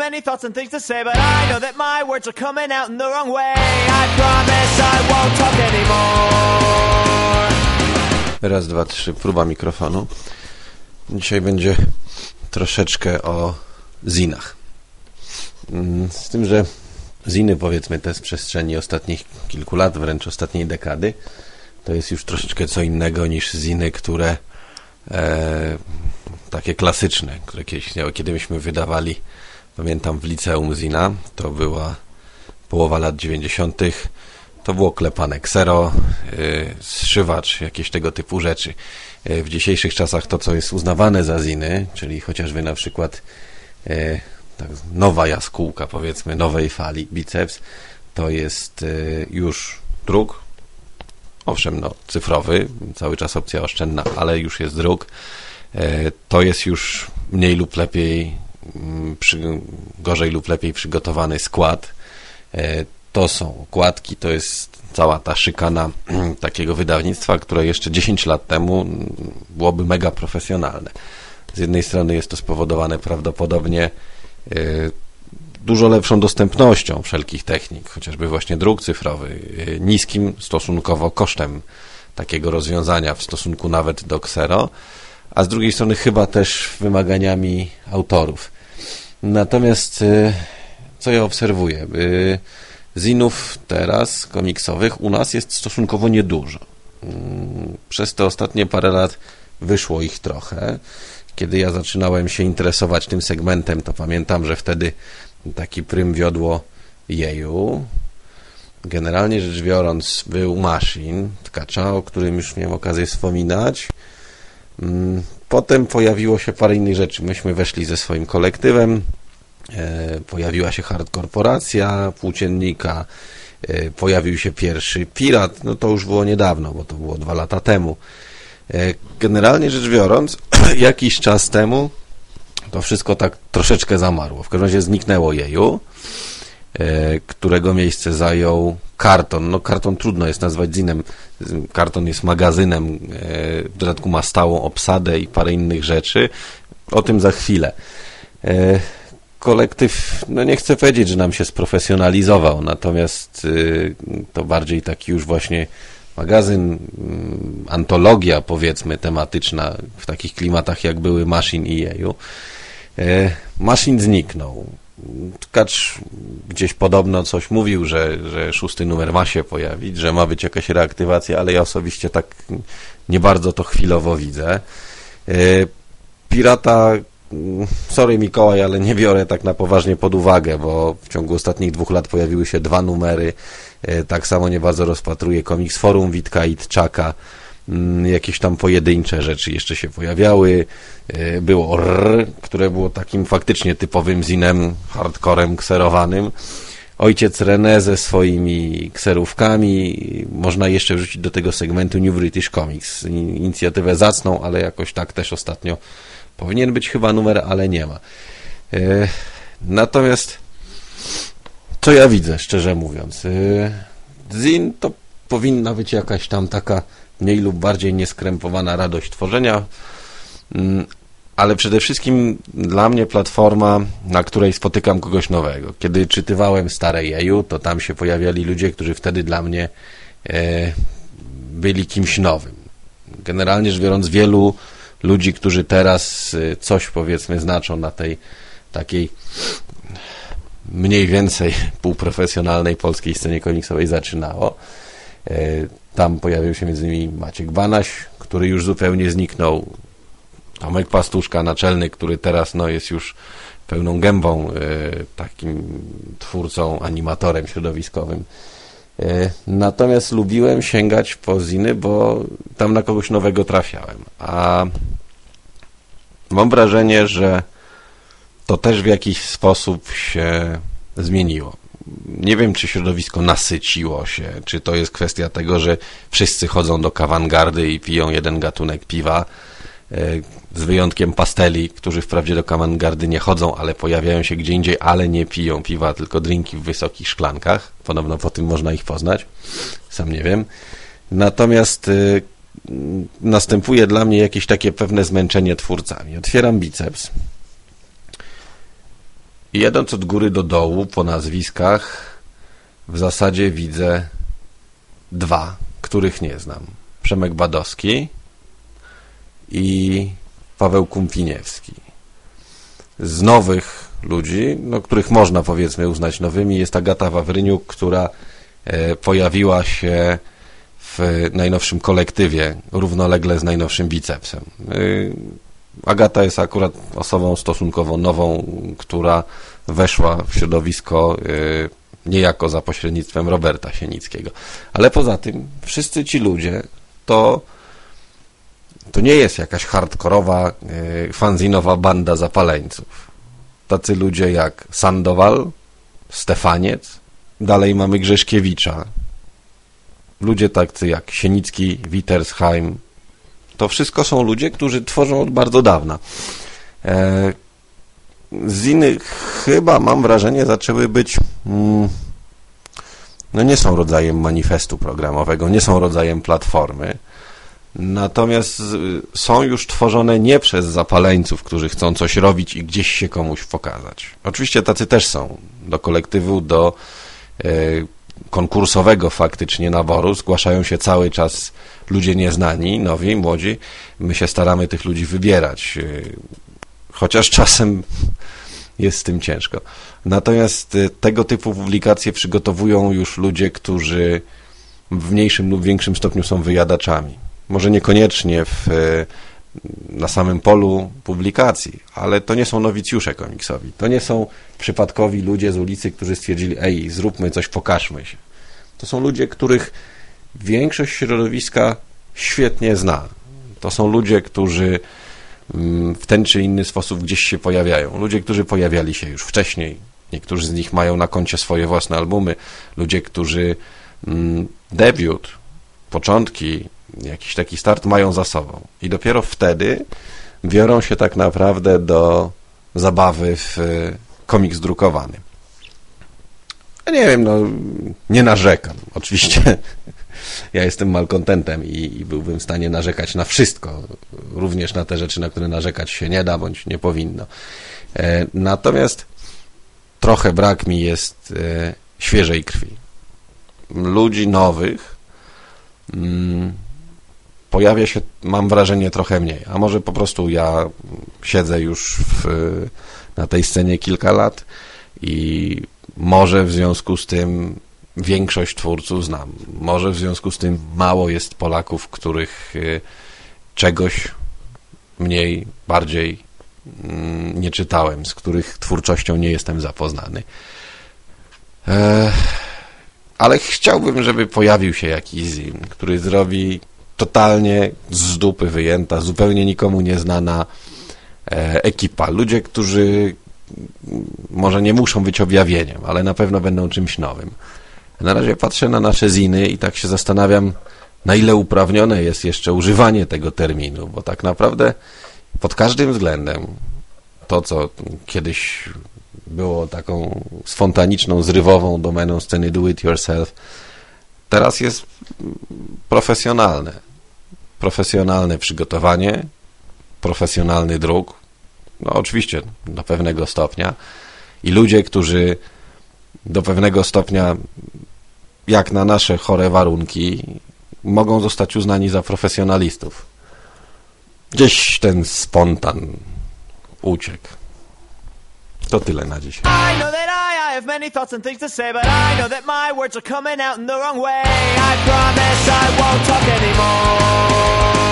many thoughts and things to say, but I know that my words are coming out in the wrong way. I promise I won't talk anymore. Raz, dwa, trzy, próba mikrofonu. Dzisiaj będzie troszeczkę o zinach. Mm, Z tym, że ziny, powiedzmy, te z przestrzeni ostatnich kilku lat, wręcz ostatniej dekady, to jest już troszeczkę co innego niż ziny, które e, takie klasyczne, które kiedyś. Kiedy myśmy wydawali, pamiętam w liceum zina, to była połowa lat 90., to było klepane ksero, y, zszywacz, jakieś tego typu rzeczy. Y, W dzisiejszych czasach to, co jest uznawane za ziny, czyli chociażby na przykład y, tak, nowa jaskółka, powiedzmy, nowej fali, biceps, to jest już druk, owszem, no, cyfrowy, cały czas opcja oszczędna, ale już jest druk. To jest już mniej lub lepiej, przy, gorzej lub lepiej przygotowany skład. E, To są okładki, to jest cała ta szykana takiego wydawnictwa, które jeszcze 10 lat temu mm, byłoby mega profesjonalne. Z jednej strony jest to spowodowane prawdopodobnie e, dużo lepszą dostępnością wszelkich technik, chociażby właśnie druk cyfrowy, e, niskim stosunkowo kosztem takiego rozwiązania w stosunku nawet do Xero, a z drugiej strony chyba też wymaganiami autorów. Natomiast e, co ja obserwuję? E, Zinów teraz komiksowych u nas jest stosunkowo niedużo. Mm, Przez te ostatnie parę lat wyszło ich trochę. Kiedy ja zaczynałem się interesować tym segmentem, to pamiętam, że wtedy taki prym wiodło jeju. Generalnie rzecz biorąc, był Machine, tkacza, o którym już miałem okazję wspominać. Mm, Potem pojawiło się parę innych rzeczy. Myśmy weszli ze swoim kolektywem, e, pojawiła się hard korporacja płóciennika, e, pojawił się pierwszy pirat, no to już było niedawno, bo to było dwa lata temu. E, Generalnie rzecz biorąc, jakiś czas temu to wszystko tak troszeczkę zamarło. W każdym razie zniknęło jeju, którego miejsce zajął karton. No karton trudno jest nazwać zinem. Karton jest magazynem, e, w dodatku ma stałą obsadę i parę innych rzeczy. O tym za chwilę. E, Kolektyw, no nie chcę powiedzieć, że nam się sprofesjonalizował, natomiast y, to bardziej taki już właśnie magazyn, mm, antologia powiedzmy tematyczna w takich klimatach jak były Machine i Jeju. E, Machine zniknął. Tkacz gdzieś podobno coś mówił, że, że szósty numer ma się pojawić, że ma być jakaś reaktywacja, ale ja osobiście tak nie bardzo to chwilowo widzę. E, Pirata, mm, sorry Mikołaj, ale nie biorę tak na poważnie pod uwagę, bo w ciągu ostatnich dwóch lat pojawiły się dwa numery. E, Tak samo nie bardzo rozpatruję Comics Forum Witka i Tczaka. Mm, Jakieś tam pojedyncze rzeczy jeszcze się pojawiały. E, Było R, które było takim faktycznie typowym zinem, hardcorem kserowanym. Ojciec René ze swoimi kserówkami. Można jeszcze wrzucić do tego segmentu New British Comics. Inicjatywę zacną, ale jakoś tak też ostatnio powinien być chyba numer, ale nie ma. E, Natomiast co ja widzę, szczerze mówiąc? E, Zin to powinna być jakaś tam taka mniej lub bardziej nieskrępowana radość tworzenia, mm, ale przede wszystkim dla mnie platforma, na której spotykam kogoś nowego. Kiedy czytywałem stare Jeju, to tam się pojawiali ludzie, którzy wtedy dla mnie e, byli kimś nowym. Generalnie rzecz biorąc, wielu ludzi, którzy teraz e, coś powiedzmy znaczą na tej takiej mniej więcej półprofesjonalnej polskiej scenie komiksowej zaczynało. E, Tam pojawił się między innymi Maciek Banaś, który już zupełnie zniknął. Tomek Pastuszka, naczelny, który teraz no, jest już pełną gębą e, takim twórcą, animatorem środowiskowym. E, Natomiast lubiłem sięgać po ziny, bo tam na kogoś nowego trafiałem. A mam wrażenie, że to też w jakiś sposób się zmieniło. Nie wiem, czy środowisko nasyciło się, czy to jest kwestia tego, że wszyscy chodzą do kawangardy i piją jeden gatunek piwa, e, z wyjątkiem pasteli, którzy wprawdzie do kawangardy nie chodzą, ale pojawiają się gdzie indziej, ale nie piją piwa, tylko drinki w wysokich szklankach. Podobno po tym można ich poznać. Sam nie wiem. Natomiast y, następuje dla mnie jakieś takie pewne zmęczenie twórcami. Otwieram biceps I jedąc od góry do dołu po nazwiskach, w zasadzie widzę dwa, których nie znam. Przemek Badowski i Paweł Kumpiniewski. Z nowych ludzi, no, których można powiedzmy uznać nowymi, jest Agata Wawryniuk, która e, pojawiła się w najnowszym kolektywie, równolegle z najnowszym bicepsem. Agata jest akurat osobą stosunkowo nową, która weszła w środowisko e, niejako za pośrednictwem Roberta Sienickiego. Ale poza tym wszyscy ci ludzie to to nie jest jakaś hardkorowa, yy, fanzinowa banda zapaleńców. Tacy ludzie jak Sandowal, Stefaniec, dalej mamy Grzeszkiewicza, ludzie tacy jak Sienicki, Wittersheim. To wszystko są ludzie, którzy tworzą od bardzo dawna. E, z innych chyba, mam wrażenie, zaczęły być... Mm, no nie są rodzajem manifestu programowego, nie są rodzajem platformy. Natomiast są już tworzone nie przez zapaleńców, którzy chcą coś robić i gdzieś się komuś pokazać. Oczywiście tacy też są. Do kolektywu, do e, konkursowego faktycznie naboru zgłaszają się cały czas ludzie nieznani, nowi, młodzi. My się staramy tych ludzi wybierać. E, chociaż czasem jest z tym ciężko. Natomiast e, tego typu publikacje przygotowują już ludzie, którzy w mniejszym lub większym stopniu są wyjadaczami może niekoniecznie w, e, na samym polu publikacji, ale to nie są nowicjusze komiksowi. To nie są przypadkowi ludzie z ulicy, którzy stwierdzili, ej, zróbmy coś, pokażmy się. To są ludzie, których większość środowiska świetnie zna. To są ludzie, którzy mm, w ten czy inny sposób gdzieś się pojawiają. Ludzie, którzy pojawiali się już wcześniej. Niektórzy z nich mają na koncie swoje własne albumy. Ludzie, którzy mm, debiut, początki jakiś taki start mają za sobą. I dopiero wtedy biorą się tak naprawdę do zabawy w e, komiks drukowany. Ja nie wiem, no nie narzekam. Oczywiście ja jestem malkontentem i, i byłbym w stanie narzekać na wszystko, również na te rzeczy, na które narzekać się nie da, bądź nie powinno. E, natomiast trochę brak mi jest e, świeżej krwi. Ludzi nowych, mm, pojawia się, mam wrażenie, trochę mniej. A może po prostu ja siedzę już w, na tej scenie kilka lat i może w związku z tym większość twórców znam. Może w związku z tym mało jest Polaków, których y, czegoś mniej, bardziej mm, nie czytałem, z których twórczością nie jestem zapoznany. Ale chciałbym, żeby pojawił się jakiś zin, który zrobi totalnie z dupy wyjęta, zupełnie nikomu nieznana e, ekipa. Ludzie, którzy może nie muszą być objawieniem, ale na pewno będą czymś nowym. Na razie patrzę na nasze ziny i tak się zastanawiam, na ile uprawnione jest jeszcze używanie tego terminu, bo tak naprawdę pod każdym względem to, co kiedyś było taką spontaniczną, zrywową domeną sceny do it yourself, teraz jest profesjonalne profesjonalne przygotowanie, profesjonalny druk, no oczywiście do pewnego stopnia i ludzie, którzy do pewnego stopnia, jak na nasze chore warunki, mogą zostać uznani za profesjonalistów. Gdzieś ten spontan uciekł. To tyle na dzisiaj. have many thoughts and things to say, but I know that my words are coming out in the wrong way. I promise I won't talk anymore.